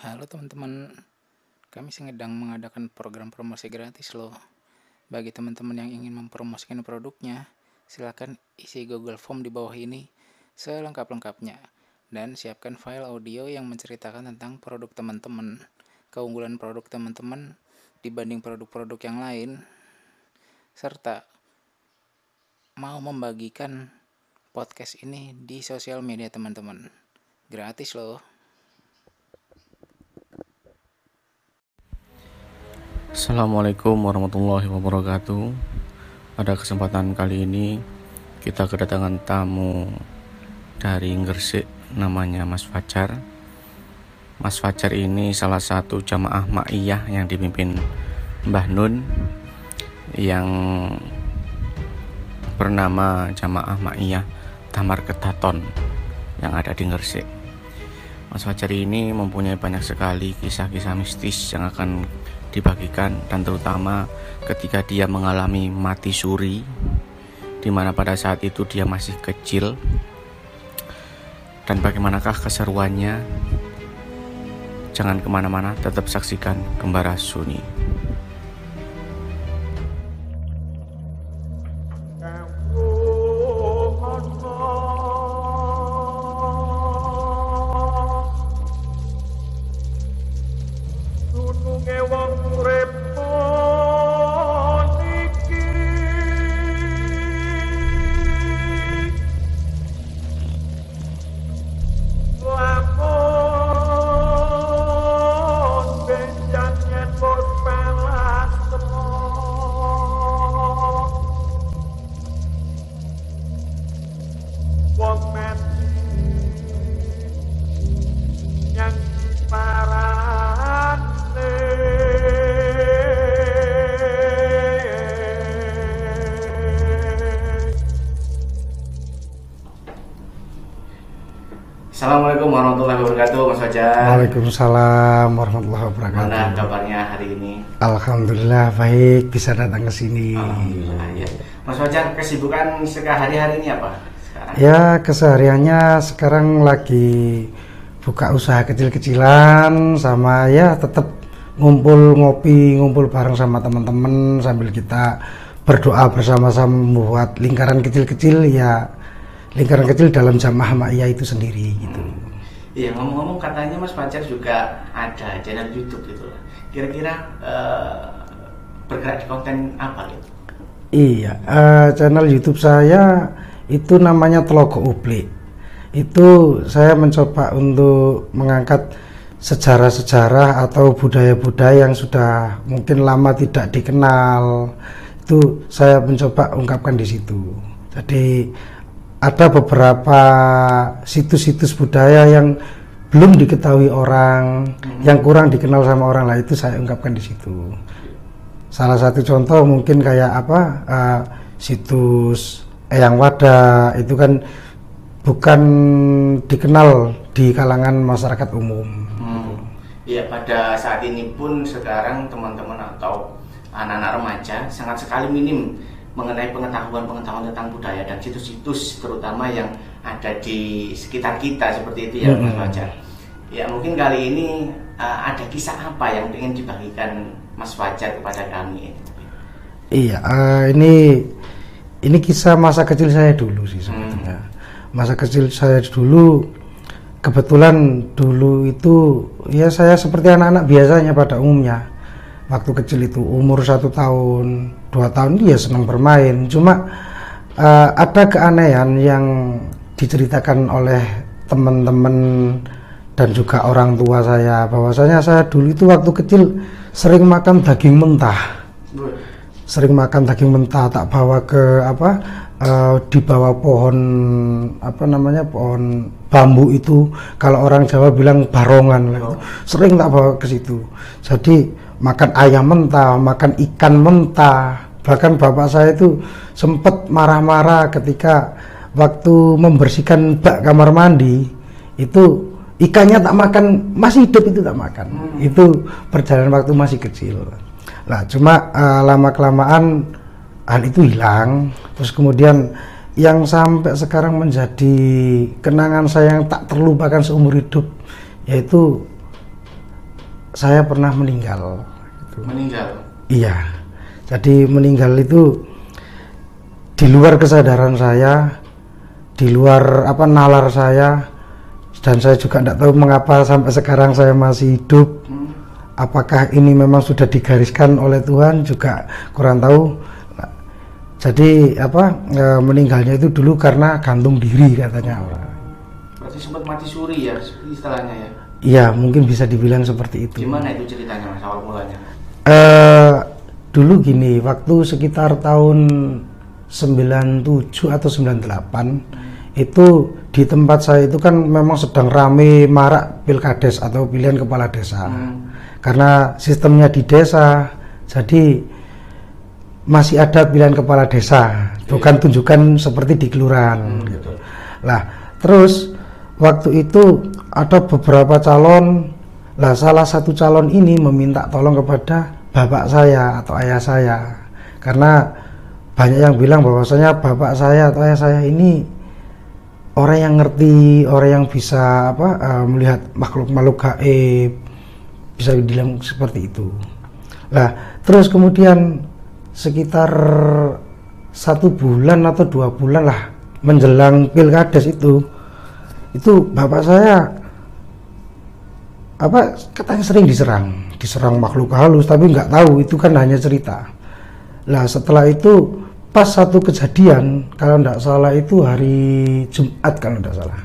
Halo teman-teman, kami sedang mengadakan program promosi gratis loh. Bagi teman-teman yang ingin mempromosikan produknya, silakan isi Google Form di bawah ini selengkap-lengkapnya dan siapkan file audio yang menceritakan tentang produk teman-teman, keunggulan produk teman-teman dibanding produk-produk yang lain, serta mau membagikan podcast ini di sosial media teman-teman. Gratis loh. Assalamualaikum warahmatullahi wabarakatuh. Pada kesempatan kali ini kita kedatangan tamu dari Gresik namanya Mas Fajar. Mas Fajar ini salah satu jamaah ma'iyah yang dipimpin Mbah Nun yang bernama jamaah ma'iyah Tamar Ketaton yang ada di Gresik. Mas Fajar ini mempunyai banyak sekali kisah-kisah mistis yang akan dibagikan dan terutama ketika dia mengalami mati suri di mana pada saat itu dia masih kecil. Dan bagaimanakah keseruannya? Jangan ke mana-mana tetap saksikan Kembara Suni Fajar Waalaikumsalam warahmatullahi wabarakatuh. Mana kabarnya hari ini? Alhamdulillah baik bisa datang ke sini. Alhamdulillah ya. Mas Fajar kesibukan sehari-hari ini apa? Sekarang? Ya kesehariannya sekarang lagi buka usaha kecil-kecilan sama ya tetap ngumpul ngopi ngumpul bareng sama teman-teman sambil kita berdoa bersama-sama membuat lingkaran kecil-kecil ya lingkaran kecil dalam jamaah ma'iyah itu sendiri gitu. Iya ngomong-ngomong katanya Mas Fajar juga ada channel YouTube gitu lah. Kira-kira eh, bergerak di konten apa gitu? Iya, eh, channel YouTube saya itu namanya Telogo Upli. Itu saya mencoba untuk mengangkat sejarah-sejarah atau budaya-budaya yang sudah mungkin lama tidak dikenal. Itu saya mencoba ungkapkan di situ. Jadi ada beberapa situs-situs budaya yang belum diketahui orang, yang kurang dikenal sama orang lah itu saya ungkapkan di situ. Salah satu contoh mungkin kayak apa uh, situs Eyang Wada itu kan bukan dikenal di kalangan masyarakat umum. Hmm. Iya pada saat ini pun sekarang teman-teman atau anak-anak remaja sangat sekali minim mengenai pengetahuan-pengetahuan tentang budaya dan situs-situs terutama yang ada di sekitar kita seperti itu ya Mas Hmm. Fajar. Ya mungkin kali ini uh, ada kisah apa yang ingin dibagikan Mas Fajar kepada kami? Iya, eh, ini ini kisah masa kecil saya dulu sih sebetulnya. Masa kecil saya dulu kebetulan dulu itu ya saya seperti anak-anak biasanya pada umumnya. Waktu kecil itu umur satu tahun, dua tahun dia senang bermain. Cuma eh, ada keanehan yang diceritakan oleh teman-teman dan juga orang tua saya bahwasanya saya dulu itu waktu kecil sering makan daging mentah sering makan daging mentah tak bawa ke apa eh, di bawah pohon apa namanya pohon bambu itu kalau orang Jawa bilang barongan itu. sering tak bawa ke situ jadi makan ayam mentah makan ikan mentah bahkan bapak saya itu sempat marah-marah ketika waktu membersihkan bak kamar mandi itu ikannya tak makan masih hidup itu tak makan itu perjalanan waktu masih kecil Nah, cuma eh, lama kelamaan hal itu hilang. Terus kemudian yang sampai sekarang menjadi kenangan saya yang tak terlupakan seumur hidup yaitu saya pernah meninggal. Gitu. Meninggal. Iya. Jadi meninggal itu di luar kesadaran saya, di luar apa nalar saya, dan saya juga tidak tahu mengapa sampai sekarang saya masih hidup. Apakah ini memang sudah digariskan oleh Tuhan juga kurang tahu. Nah, Jadi apa e, meninggalnya itu dulu karena gantung diri katanya. Berarti sempat mati suri ya istilahnya ya. Iya mungkin bisa dibilang seperti itu. Gimana itu ceritanya mas awal mulanya? Eh dulu gini, waktu sekitar tahun 97 atau 98 itu di tempat saya itu kan memang sedang rame marak pilkades atau pilihan kepala desa. Karena sistemnya di desa, jadi masih ada pilihan kepala desa, bukan tunjukkan seperti di kelurahan. gitu. Lah, terus waktu itu ada beberapa calon. Lah, salah satu calon ini meminta tolong kepada bapak saya atau ayah saya, karena banyak yang bilang bahwasanya bapak saya atau ayah saya ini orang yang ngerti, orang yang bisa apa eh, melihat makhluk-makhluk gaib, bisa dibilang seperti itu. Lah, terus kemudian sekitar satu bulan atau dua bulan lah menjelang pilkades itu, itu bapak saya apa katanya sering diserang, diserang makhluk halus, tapi nggak tahu itu kan hanya cerita. Lah setelah itu pas satu kejadian kalau tidak salah itu hari Jumat kalau tidak salah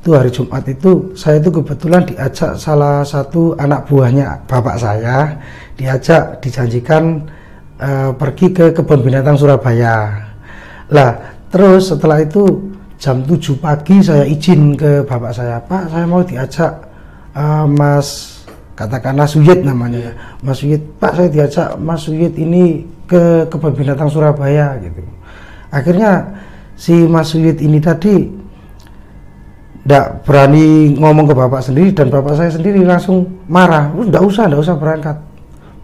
itu hari Jumat itu saya itu kebetulan diajak salah satu anak buahnya bapak saya diajak dijanjikan eh, pergi ke kebun binatang Surabaya lah terus setelah itu jam 7 pagi saya izin ke bapak saya Pak saya mau diajak eh, Mas katakanlah Suyit namanya ya. Mas Suyit Pak saya diajak Mas Suyit ini ke kebun binatang Surabaya gitu. Akhirnya si Mas Suyit ini tadi tidak berani ngomong ke bapak sendiri dan bapak saya sendiri langsung marah. Tidak usah tidak usah berangkat.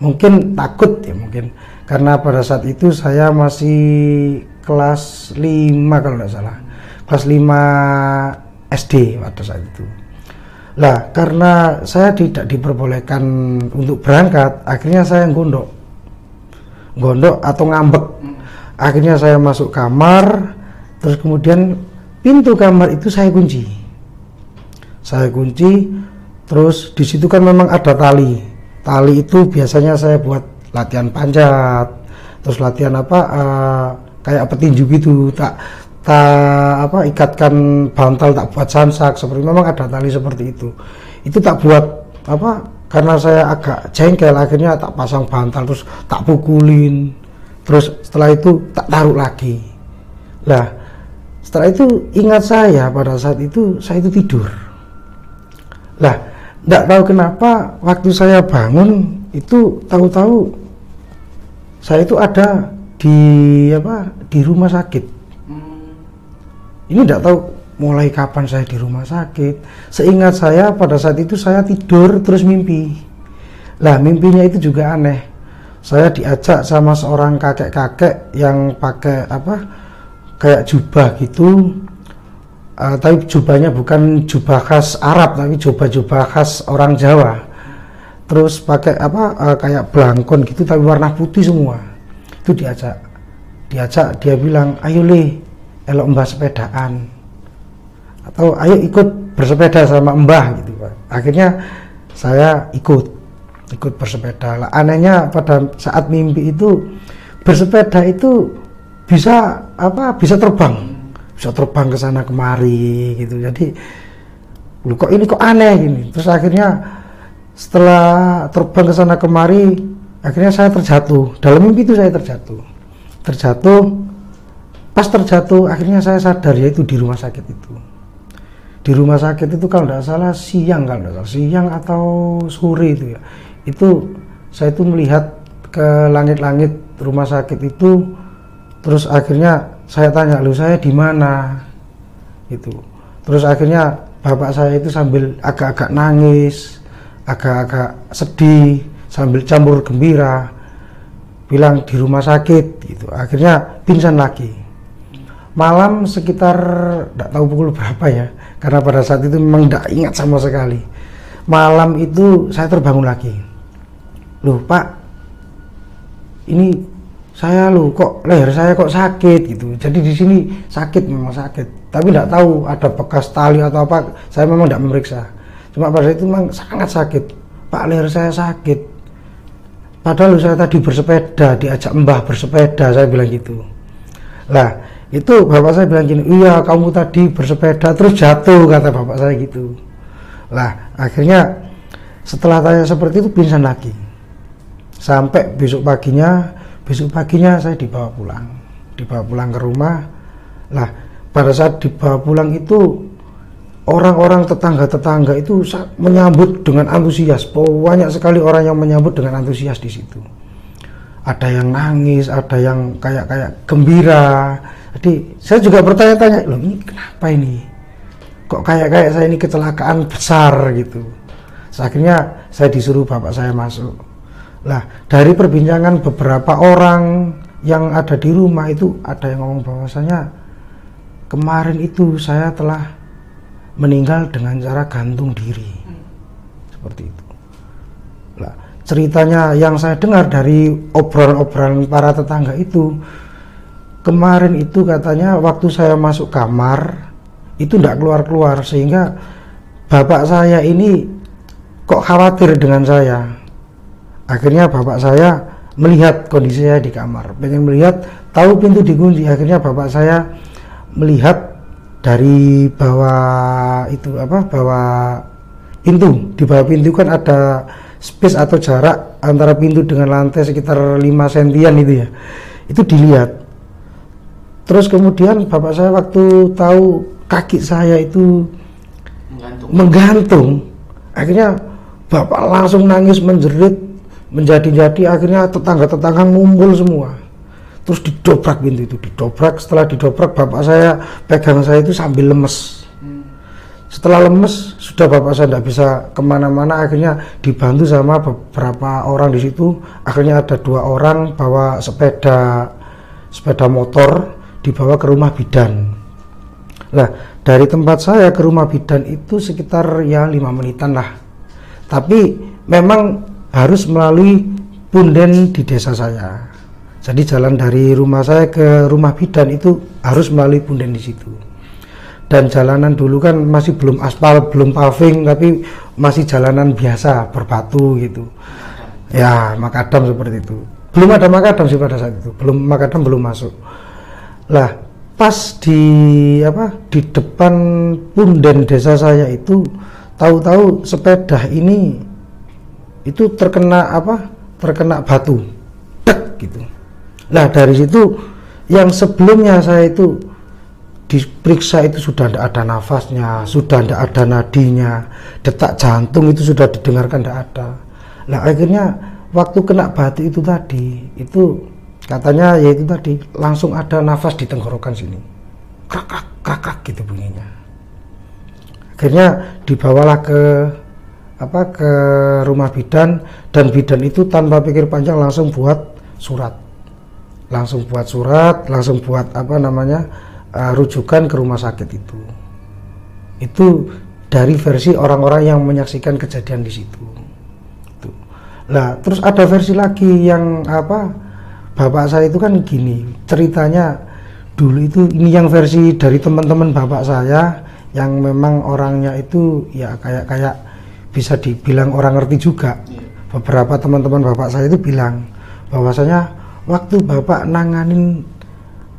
Mungkin takut ya mungkin. Karena pada saat itu saya masih kelas 5 kalau tidak salah. Kelas 5 SD pada saat itu lah karena saya tidak diperbolehkan untuk berangkat akhirnya saya gondok gondok atau ngambek. Akhirnya saya masuk kamar terus kemudian pintu kamar itu saya kunci. Saya kunci terus di situ kan memang ada tali. Tali itu biasanya saya buat latihan panjat terus latihan apa eh, kayak petinju gitu tak tak apa ikatkan bantal tak buat samsak seperti memang ada tali seperti itu. Itu tak buat apa karena saya agak jengkel akhirnya tak pasang bantal terus tak pukulin. Terus setelah itu tak taruh lagi. Lah setelah itu ingat saya pada saat itu saya itu tidur. Lah tidak tahu kenapa waktu saya bangun itu tahu-tahu saya itu ada di apa di rumah sakit ini tidak tahu mulai kapan saya di rumah sakit. Seingat saya pada saat itu saya tidur terus mimpi. Lah mimpinya itu juga aneh. Saya diajak sama seorang kakek-kakek yang pakai apa kayak jubah gitu. Uh, tapi jubahnya bukan jubah khas Arab tapi jubah-jubah khas orang Jawa. Terus pakai apa uh, kayak belangkon gitu tapi warna putih semua. Itu diajak. Diajak dia bilang, "Ayo Le, elok mbah sepedaan." atau ayo ikut bersepeda sama mbah gitu pak. Akhirnya saya ikut ikut bersepeda. Lah anehnya pada saat mimpi itu bersepeda itu bisa apa bisa terbang. Bisa terbang ke sana kemari gitu. Jadi lu kok ini kok aneh gini terus akhirnya setelah terbang ke sana kemari akhirnya saya terjatuh. Dalam mimpi itu saya terjatuh. Terjatuh pas terjatuh akhirnya saya sadar yaitu di rumah sakit itu. Di rumah sakit itu kalau tidak salah siang kalau tidak salah siang atau sore itu ya. Itu saya itu melihat ke langit-langit rumah sakit itu terus akhirnya saya tanya lu saya di mana? Itu terus akhirnya bapak saya itu sambil agak-agak nangis agak-agak sedih sambil campur gembira bilang di rumah sakit gitu. Akhirnya pingsan lagi malam sekitar tidak tahu pukul berapa ya. Karena pada saat itu memang tidak ingat sama sekali. Malam itu saya terbangun lagi. Loh pak ini saya loh kok leher saya kok sakit gitu. Jadi di sini sakit memang sakit. Tapi tidak tahu ada bekas tali atau apa saya memang tidak memeriksa. Cuma pada itu memang sangat sakit. Pak leher saya sakit. Padahal saya tadi bersepeda diajak mbah bersepeda saya bilang gitu. Lah itu bapak saya bilang gini iya kamu tadi bersepeda terus jatuh kata bapak saya gitu. Lah akhirnya setelah tanya seperti itu pingsan lagi. Sampai besok paginya besok paginya saya dibawa pulang. Dibawa pulang ke rumah. Lah pada saat dibawa pulang itu orang-orang tetangga-tetangga itu menyambut dengan antusias. Banyak sekali orang yang menyambut dengan antusias di situ. Ada yang nangis ada yang kayak kayak gembira jadi saya juga bertanya-tanya loh ini kenapa ini? Kok kayak kayak saya ini kecelakaan besar gitu. Terus akhirnya saya disuruh bapak saya masuk. Lah dari perbincangan beberapa orang yang ada di rumah itu ada yang ngomong bahwasanya kemarin itu saya telah meninggal dengan cara gantung diri. Seperti itu. Lah ceritanya yang saya dengar dari obrolan-obrolan para tetangga itu kemarin itu katanya waktu saya masuk kamar itu tidak keluar-keluar sehingga bapak saya ini kok khawatir dengan saya. Akhirnya bapak saya melihat kondisi saya di kamar pengen melihat tahu pintu dikunci. Akhirnya bapak saya melihat dari bawah itu apa bawah pintu. Di bawah pintu kan ada space atau jarak antara pintu dengan lantai sekitar 5 sentian itu ya. Itu dilihat terus kemudian bapak saya waktu tahu kaki saya itu menggantung, menggantung. akhirnya bapak langsung nangis menjerit menjadi-jadi akhirnya tetangga-tetangga ngumpul semua. Terus didobrak pintu itu didobrak. Setelah didobrak bapak saya pegang saya itu sambil lemes. Setelah lemes sudah bapak saya tidak bisa ke mana-mana akhirnya dibantu sama beberapa orang di situ. Akhirnya ada dua orang bawa sepeda sepeda motor dibawa ke rumah bidan Nah, dari tempat saya ke rumah bidan itu sekitar ya lima menitan lah. Tapi memang harus melalui punden di desa saya. Jadi jalan dari rumah saya ke rumah bidan itu harus melalui punden di situ. Dan jalanan dulu kan masih belum aspal, belum paving, tapi masih jalanan biasa berbatu gitu. Ya, makadam seperti itu. Belum ada makadam sih pada saat itu. Belum makadam belum masuk. Lah, pas di apa di depan punden desa saya itu tahu-tahu sepeda ini itu terkena apa terkena batu. Dek gitu. Nah dari situ yang sebelumnya saya itu diperiksa itu sudah tidak ada nafasnya sudah tidak ada nadinya detak jantung itu sudah didengarkan tidak ada. Nah akhirnya waktu kena batu itu tadi itu katanya ya itu tadi langsung ada nafas di tenggorokan sini. Krak, krak gitu bunyinya. Akhirnya dibawalah ke apa ke rumah bidan dan bidan itu tanpa pikir panjang langsung buat surat. Langsung buat surat langsung buat apa namanya uh, rujukan ke rumah sakit itu. Itu dari versi orang-orang yang menyaksikan kejadian di situ. Nah, terus ada versi lagi yang apa bapak saya itu kan gini ceritanya dulu itu ini yang versi dari teman-teman bapak saya yang memang orangnya itu ya kayak kayak bisa dibilang orang ngerti juga iya. beberapa teman-teman bapak saya itu bilang bahwasanya waktu bapak nanganin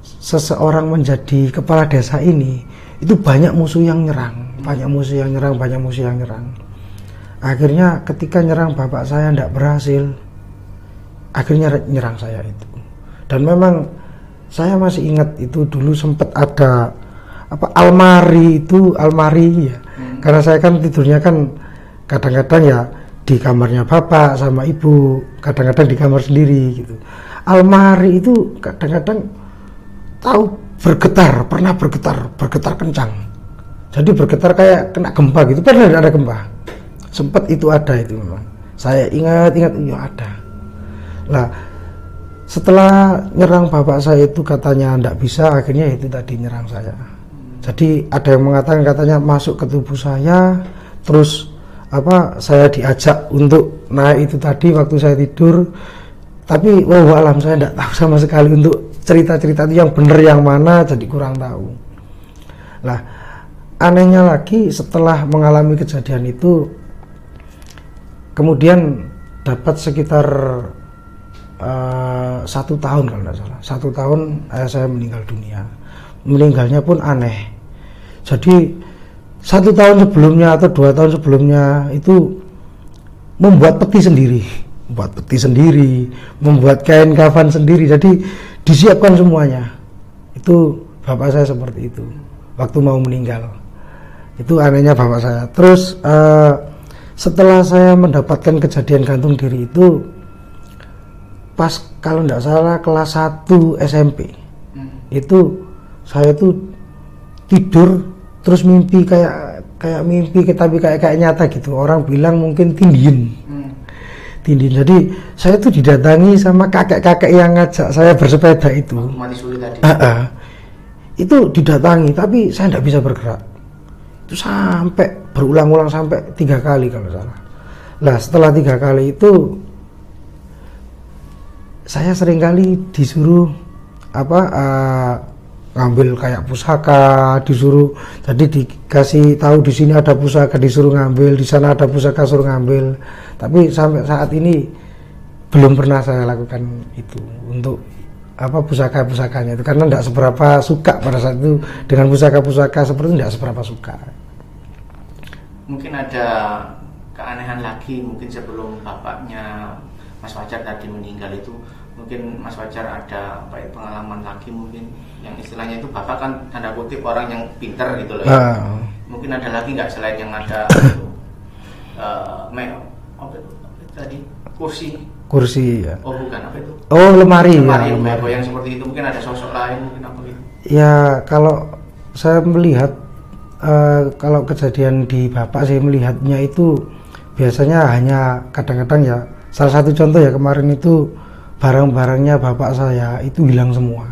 seseorang menjadi kepala desa ini itu banyak musuh yang nyerang banyak musuh yang nyerang banyak musuh yang nyerang akhirnya ketika nyerang bapak saya tidak berhasil akhirnya nyerang saya itu. Dan memang saya masih ingat itu dulu sempat ada apa almari itu almari ya. Hmm. karena saya kan tidurnya kan kadang-kadang ya di kamarnya bapak sama ibu kadang-kadang di kamar sendiri gitu. Almari itu kadang-kadang tahu bergetar pernah bergetar bergetar kencang. Jadi bergetar kayak kena gempa gitu. Pernah ada gempa? Sempat itu ada itu memang. Saya ingat-ingat iya ada lah setelah nyerang bapak saya itu katanya tidak bisa akhirnya itu tadi nyerang saya. Jadi ada yang mengatakan katanya masuk ke tubuh saya terus apa saya diajak untuk naik itu tadi waktu saya tidur. Tapi wow alam saya tidak tahu sama sekali untuk cerita-cerita itu yang benar yang mana jadi kurang tahu. Lah anehnya lagi setelah mengalami kejadian itu kemudian dapat sekitar uh, satu tahun kalau tidak salah. Satu tahun ayah saya meninggal dunia. Meninggalnya pun aneh. Jadi satu tahun sebelumnya atau dua tahun sebelumnya itu membuat peti sendiri. Membuat peti sendiri membuat kain kafan sendiri. Jadi disiapkan semuanya. Itu bapak saya seperti itu. Waktu mau meninggal. Itu anehnya bapak saya. Terus uh, setelah saya mendapatkan kejadian gantung diri itu pas kalau tidak salah kelas 1 SMP hmm. itu saya tuh tidur terus mimpi kayak kayak mimpi tapi kayak kayak nyata gitu orang bilang mungkin tindin hmm. tindin jadi saya tuh didatangi sama kakek-kakek yang ngajak saya bersepeda itu tadi. Uh -uh. itu didatangi tapi saya tidak bisa bergerak itu sampai berulang-ulang sampai tiga kali kalau salah lah setelah tiga kali itu saya sering kali disuruh apa uh, ngambil kayak pusaka disuruh jadi dikasih tahu di sini ada pusaka disuruh ngambil di sana ada pusaka suruh ngambil. Tapi sampai saat ini belum pernah saya lakukan itu untuk apa pusaka-pusakanya itu. Karena tidak seberapa suka pada saat itu dengan pusaka-pusaka seperti tidak seberapa suka. Mungkin ada keanehan lagi mungkin sebelum bapaknya Mas Fajar tadi meninggal itu mungkin Mas Fajar ada apa ya, pengalaman lagi mungkin yang istilahnya itu bapak kan tanda kutip orang yang pinter gitu loh ya. Uh. Mungkin ada lagi nggak selain yang ada itu, uh, me, apa itu, tadi kursi kursi ya. Oh bukan apa itu? Oh lemari, lemari ya. Lemari yang seperti itu mungkin ada sosok lain mungkin apa gitu. Ya kalau saya melihat uh, kalau kejadian di bapak saya melihatnya itu biasanya hanya kadang-kadang ya salah satu contoh ya kemarin itu barang-barangnya bapak saya itu hilang semua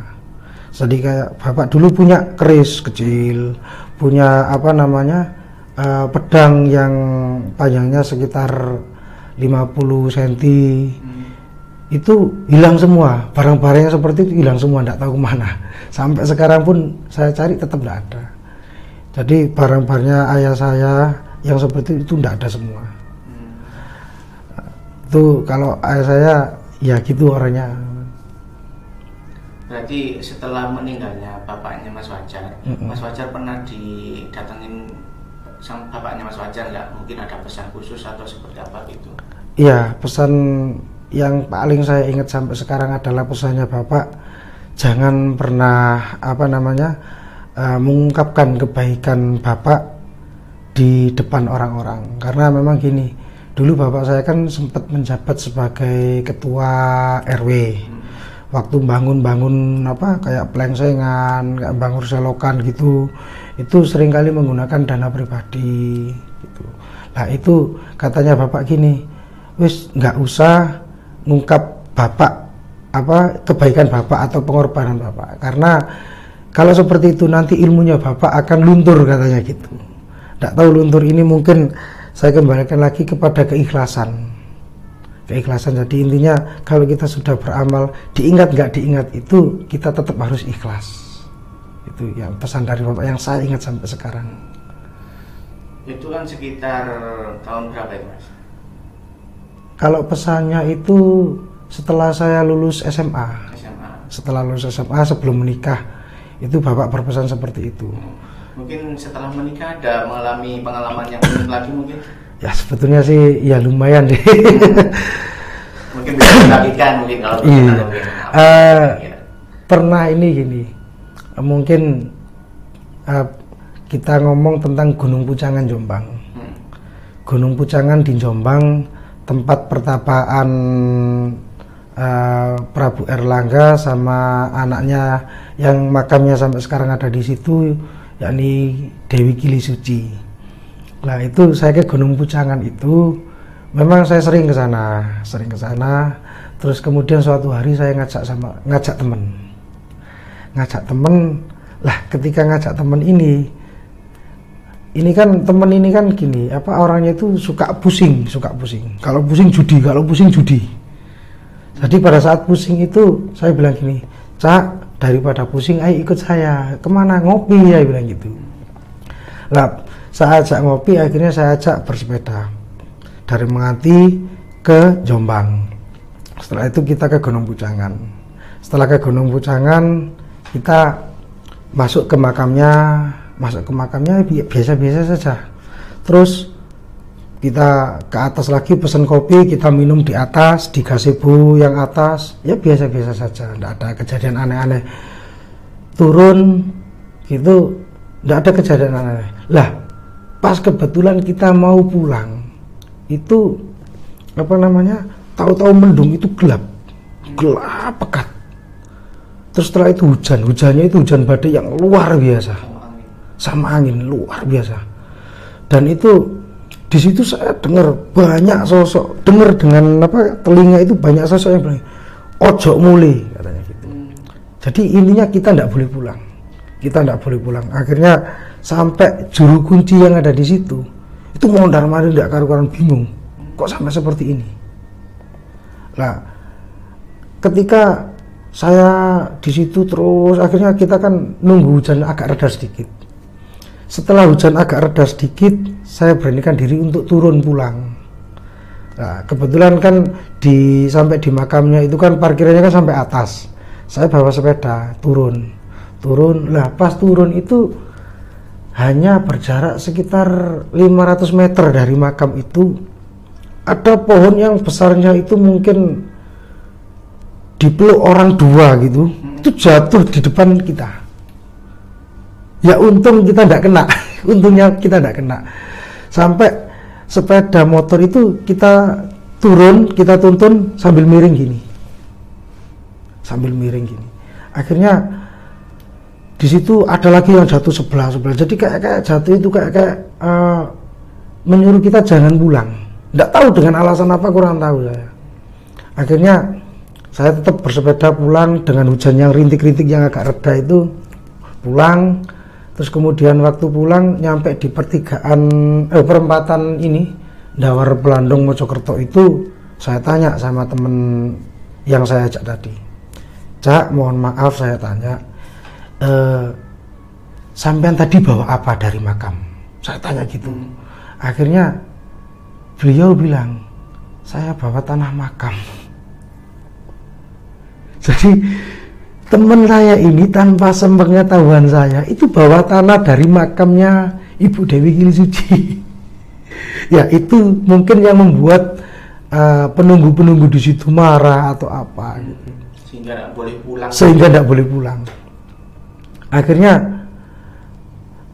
jadi kayak bapak dulu punya keris kecil punya apa namanya uh, pedang yang panjangnya sekitar 50 cm hmm. itu hilang semua barang-barangnya seperti itu hilang semua tidak tahu ke mana sampai sekarang pun saya cari tetap tidak ada jadi barang-barangnya ayah saya yang seperti itu tidak ada semua. Itu kalau ayah saya ya gitu orangnya. Berarti setelah meninggalnya bapaknya Mas Wajar mm -hmm. Mas Wajar pernah didatengin sama bapaknya Mas Wajar nggak? Mungkin ada pesan khusus atau seperti apa gitu? Iya pesan yang paling saya ingat sampai sekarang adalah pesannya bapak jangan pernah apa namanya uh, mengungkapkan kebaikan bapak di depan orang-orang. Karena memang gini dulu bapak saya kan sempat menjabat sebagai ketua RW waktu bangun-bangun apa kayak plengsengan kayak bangun selokan gitu itu sering kali menggunakan dana pribadi gitu. Nah itu katanya bapak gini wis nggak usah ngungkap bapak apa kebaikan bapak atau pengorbanan bapak. Karena kalau seperti itu nanti ilmunya bapak akan luntur katanya gitu. Tidak tahu luntur ini mungkin saya kembalikan lagi kepada keikhlasan. Keikhlasan jadi intinya kalau kita sudah beramal diingat nggak diingat itu kita tetap harus ikhlas. Itu yang pesan dari bapak yang saya ingat sampai sekarang. Itu kan sekitar tahun berapa itu mas? Kalau pesannya itu setelah saya lulus SMA, SMA. setelah lulus SMA sebelum menikah itu bapak berpesan seperti itu. Hmm mungkin setelah menikah ada mengalami pengalaman yang unik lagi mungkin? Ya sebetulnya sih ya lumayan deh. Mungkin bisa dibagikan mungkin kalau iya. mungkin. Uh, pernah ini gini mungkin uh, kita ngomong tentang Gunung Pucangan Jombang. Hmm. Gunung Pucangan di Jombang tempat pertapaan uh, Prabu Erlangga sama anaknya yang makamnya sampai sekarang ada di situ yakni Dewi Kili Suci. Nah itu saya ke Gunung Pucangan itu memang saya sering ke sana, sering ke sana. Terus kemudian suatu hari saya ngajak sama ngajak temen, ngajak temen. Lah ketika ngajak temen ini ini kan temen ini kan gini apa orangnya itu suka pusing suka pusing kalau pusing judi kalau pusing judi jadi pada saat pusing itu saya bilang gini cak daripada pusing ayo ikut saya. Ke mana? Ngopi ya bilang gitu. Lah saya ajak ngopi akhirnya saya ajak bersepeda dari Menganti ke Jombang. Setelah itu kita ke Gunung Pucangan setelah ke Gunung Pucangan kita masuk ke makamnya masuk ke makamnya biasa-biasa saja. Terus kita ke atas lagi pesen kopi kita minum di atas di gazebo yang atas. Ya biasa-biasa saja tidak ada kejadian aneh-aneh. Turun gitu. Tidak ada kejadian aneh lah pas kebetulan kita mau pulang itu apa namanya tahu-tahu mendung itu gelap. Gelap pekat. Terus setelah itu hujan hujannya itu hujan badai yang luar biasa. Sama angin luar biasa. Dan itu di situ saya dengar banyak sosok dengar dengan apa telinga itu banyak sosok yang bilang ojo muli katanya gitu. Jadi intinya kita tidak boleh pulang. Kita tidak boleh pulang. Akhirnya sampai juru kunci yang ada di situ itu mondar mandir tidak karu-karuan bingung kok sampai seperti ini? Nah ketika saya di situ terus akhirnya kita kan nunggu hujan agak reda sedikit setelah hujan agak reda sedikit, saya beranikan diri untuk turun pulang. Nah, kebetulan kan di sampai di makamnya itu kan parkirannya kan sampai atas. Saya bawa sepeda turun, turun. Lah pas turun itu hanya berjarak sekitar 500 meter dari makam itu ada pohon yang besarnya itu mungkin dipeluk orang dua gitu, itu jatuh di depan kita ya untung kita tidak kena. Untungnya kita tidak kena. Sampai sepeda motor itu kita turun kita tuntun sambil miring gini. Sambil miring gini. Akhirnya di situ ada lagi yang jatuh sebelah sebelah. Jadi kayak kayak jatuh itu kayak kayak uh, menyuruh kita jangan pulang. Tidak tahu dengan alasan apa kurang tahu saya. Akhirnya saya tetap bersepeda pulang dengan hujan yang rintik-rintik yang agak reda itu pulang terus kemudian waktu pulang nyampe di pertigaan eh, perempatan ini Dawar Belandung Mojokerto itu saya tanya sama temen yang saya ajak tadi. Cak mohon maaf saya tanya eh, sampean tadi bawa apa dari makam? Saya tanya gitu. Akhirnya beliau bilang saya bawa tanah makam. Jadi teman saya ini tanpa sepengetahuan saya itu bawa tanah dari makamnya Ibu Dewi Gili Suci ya itu mungkin yang membuat penunggu penunggu-penunggu di situ marah atau apa gitu. sehingga tidak boleh pulang. Sehingga tidak boleh pulang. Akhirnya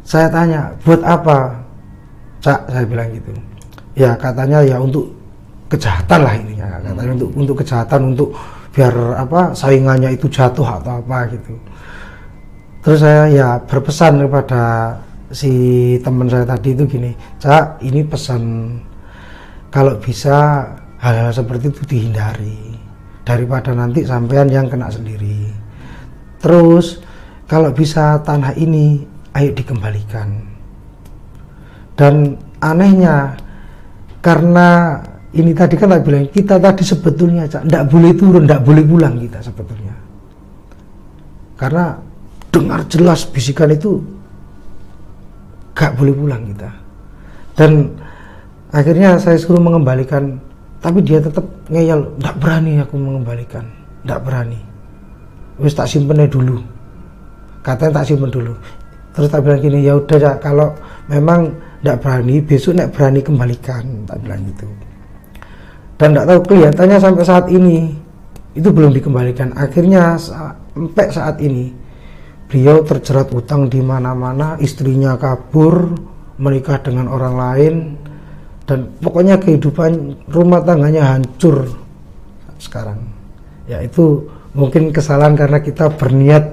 saya tanya buat apa? Cak saya bilang gitu. Ya katanya ya untuk kejahatan lah ini ya katanya untuk untuk kejahatan untuk biar apa saingannya itu jatuh atau apa gitu. Terus saya ya berpesan kepada si teman saya tadi itu gini cak ini pesan kalau bisa hal-hal seperti itu dihindari daripada nanti sampean yang kena sendiri. Terus kalau bisa tanah ini ayo dikembalikan. Dan anehnya karena ini tadi kan tak bilang kita tadi sebetulnya tidak boleh turun tidak boleh pulang kita sebetulnya. Karena dengar jelas bisikan itu gak boleh pulang kita. Dan akhirnya saya suruh mengembalikan tapi dia tetap ngeyel tidak berani aku mengembalikan tidak berani. Wis tak simpennya dulu. Katanya tak simpen dulu. Terus tak bilang gini ya udah kalau memang tidak berani besok nek berani kembalikan tak bilang gitu dan tidak tahu kelihatannya sampai saat ini. Itu belum dikembalikan. Akhirnya sampai saat ini beliau terjerat utang di mana-mana istrinya kabur menikah dengan orang lain dan pokoknya kehidupan rumah tangganya hancur sekarang. Ya itu mungkin kesalahan karena kita berniat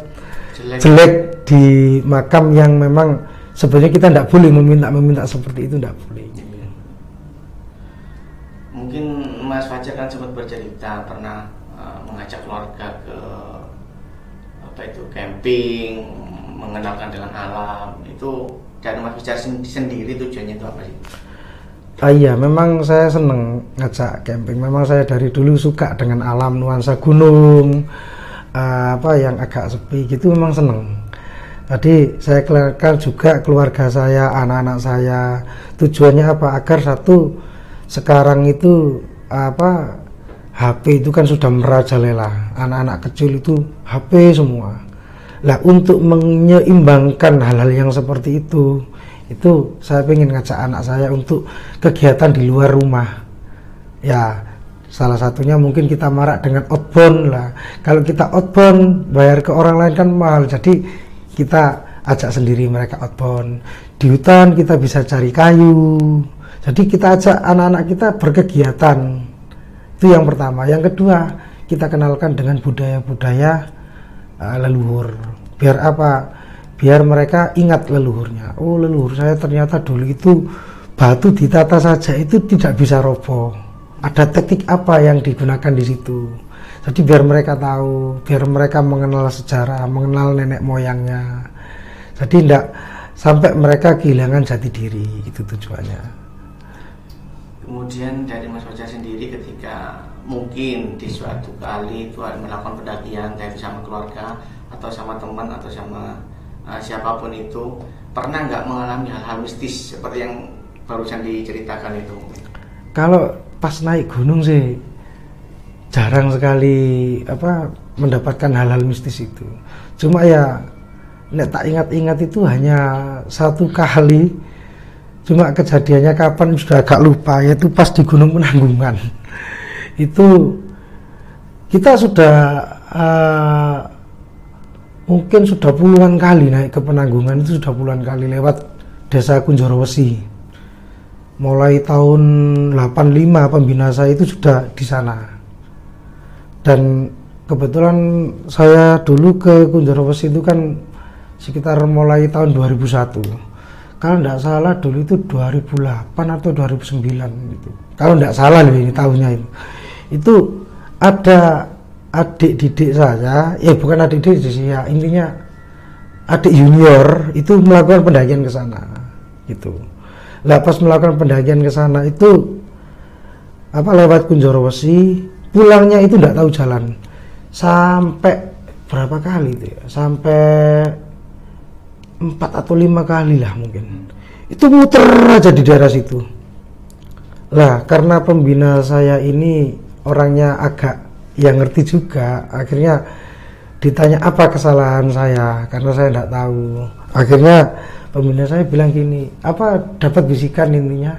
jelek, jelek di makam yang memang sebenarnya kita tidak boleh meminta meminta seperti itu tidak boleh Mas Fajar kan sempat bercerita pernah uh, mengajak keluarga ke apa itu camping, mengenalkan dengan alam. Itu dari Mas Fajar sen- sendiri tujuannya itu apa sih? Ah iya, memang saya seneng ngajak camping. Memang saya dari dulu suka dengan alam nuansa gunung, eh, apa yang agak sepi gitu memang seneng. Tadi saya kenalkan juga keluarga saya, anak-anak saya. Tujuannya apa? Agar satu sekarang itu apa HP itu kan sudah merajalela. Anak-anak kecil itu HP semua. Lah untuk menyeimbangkan hal-hal yang seperti itu, itu saya pengen ngajak anak saya untuk kegiatan di luar rumah. Ya, salah satunya mungkin kita marak dengan outbound lah. Kalau kita outbound bayar ke orang lain kan mahal. Jadi kita ajak sendiri mereka outbound. Di hutan kita bisa cari kayu. Jadi kita ajak anak-anak kita berkegiatan. Itu yang pertama. Yang kedua, kita kenalkan dengan budaya-budaya uh, leluhur. Biar apa? Biar mereka ingat leluhurnya. Oh, leluhur saya ternyata dulu itu batu ditata saja itu tidak bisa roboh. Ada teknik apa yang digunakan di situ. Jadi biar mereka tahu, biar mereka mengenal sejarah, mengenal nenek moyangnya. Jadi tidak sampai mereka kehilangan jati diri, itu tujuannya. Kemudian dari Mas Fajar sendiri ketika mungkin di suatu kali ada melakukan pendakian itu sama keluarga atau sama teman atau sama uh, siapa pun itu pernah nggak mengalami hal-hal mistis seperti yang barusan diceritakan itu? Kalau pas naik gunung sih jarang sekali apa mendapatkan hal-hal mistis itu. Cuma ya nek tak ingat-ingat itu hanya satu kali. Cuma kejadiannya kapan sudah agak lupa yaitu pas di Gunung Penanggungan. Itu kita sudah uh, mungkin sudah puluhan kali naik ke Penanggungan itu sudah puluhan kali lewat Desa Kunjorowesi. Mulai tahun 85 pembina saya itu sudah di sana. Dan kebetulan saya dulu ke Kunjorowesi itu kan sekitar mulai tahun 2001 kalau tidak salah dulu itu 2008 atau 2009 gitu. Kalau tidak salah loh ini tahunnya itu. Itu ada adik didik saya ya bukan adik didik sih ya intinya adik junior itu melakukan pendakian ke sana gitu. Lah pas melakukan pendakian ke sana itu apa lewat Kunjorowesi pulangnya itu tidak tahu jalan. Sampai berapa kali itu ya? Sampai empat atau lima kali lah mungkin. Itu muter aja di daerah situ. Lah karena pembina saya ini orangnya agak yang ngerti juga akhirnya ditanya apa kesalahan saya? Karena saya tidak tahu. Akhirnya pembina saya bilang gini apa dapat bisikan intinya?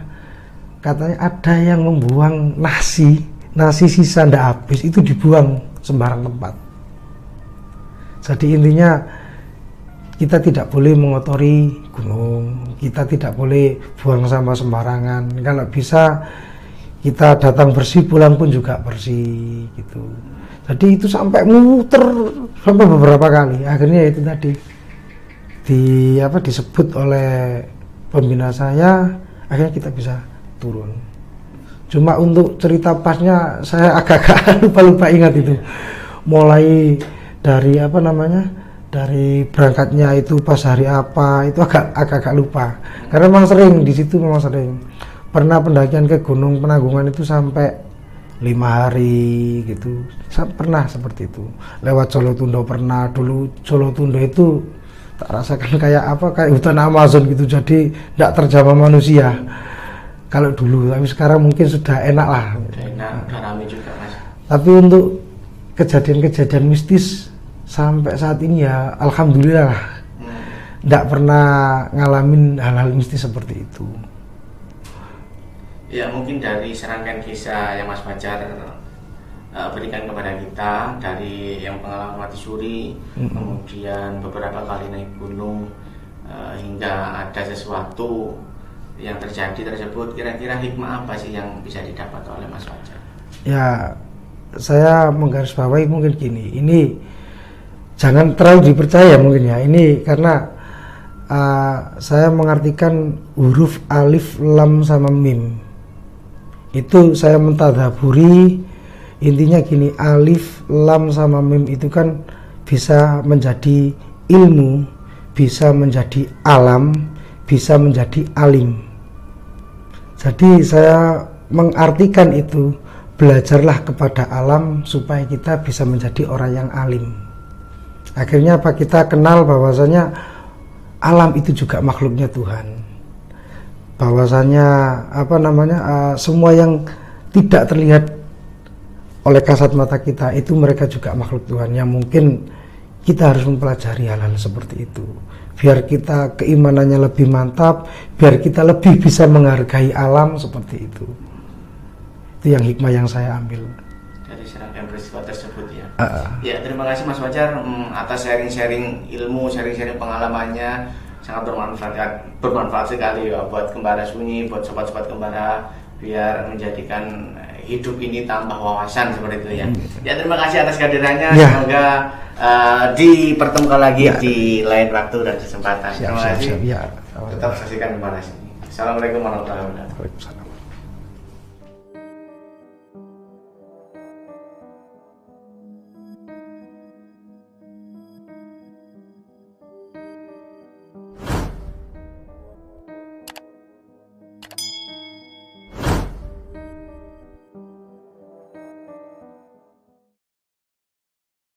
Katanya ada yang membuang nasi nasi sisa ndak habis itu dibuang sembarang tempat. Jadi intinya kita tidak boleh mengotori gunung. Kita tidak boleh buang sampah sembarangan. Kalau bisa kita datang bersih pulang pun juga bersih gitu. Jadi itu sampai muter sampai beberapa kali. Akhirnya itu tadi di apa disebut oleh pembina saya akhirnya kita bisa turun. Cuma untuk cerita pasnya saya agak-agak lupa-lupa ingat itu. Mulai dari apa namanya dari berangkatnya itu pas hari apa itu agak agak lupa. Karena memang sering di situ memang sering. Pernah pendakian ke Gunung Penanggungan itu sampai lima hari gitu. Pernah seperti itu. Lewat Solo Tundo pernah dulu Solo Tundo itu tak rasakan kayak apa kayak hutan Amazon gitu. Jadi tidak terjamah manusia. Kalau dulu tapi sekarang mungkin sudah enak lah. Enak, udah rame juga mas. tapi untuk kejadian-kejadian mistis sampai saat ini ya alhamdulillah tidak pernah ngalamin hal-hal mistis seperti itu Ya mungkin dari serangkaian kisah yang Mas Fajar uh, berikan kepada kita dari yang pengalaman mati suri, Mm-mm. kemudian beberapa kali naik gunung uh, hingga ada sesuatu yang terjadi tersebut, kira-kira hikmah apa sih yang bisa didapat oleh Mas Fajar? ya saya menggarisbawahi mungkin gini ini jangan terlalu dipercaya mungkin ya ini karena uh, saya mengartikan huruf alif lam sama mim itu saya mentadaburi intinya gini alif lam sama mim itu kan bisa menjadi ilmu bisa menjadi alam bisa menjadi alim. Jadi saya mengartikan itu belajarlah kepada alam supaya kita bisa menjadi orang yang alim. Akhirnya apa kita kenal bahwasanya alam itu juga makhluknya Tuhan. Bahwasanya apa namanya uh, semua yang tidak terlihat oleh kasat mata kita itu mereka juga makhluk Tuhan yang mungkin kita harus mempelajari hal-hal seperti itu biar kita keimanannya lebih mantap biar kita lebih bisa menghargai alam seperti itu itu yang hikmah yang saya ambil dari serangkaian peristiwa tersebut. Uh, Ya terima kasih Mas Fajar mm, atas sharing-sharing ilmu, sharing-sharing pengalamannya sangat bermanfaat bermanfaat sekali ya buat kembara sunyi, buat sobat-sobat kembara biar menjadikan hidup ini tambah wawasan seperti itu ya. Ya terima kasih atas kehadirannya. Ya. Semoga uh, dipertemukan lagi Ya. di lain waktu dan kesempatan. siap terima siap kasih. siap ya Tetap saksikan kembara sini. Assalamualaikum warahmatullahi wabarakatuh. Waalaikumsalam.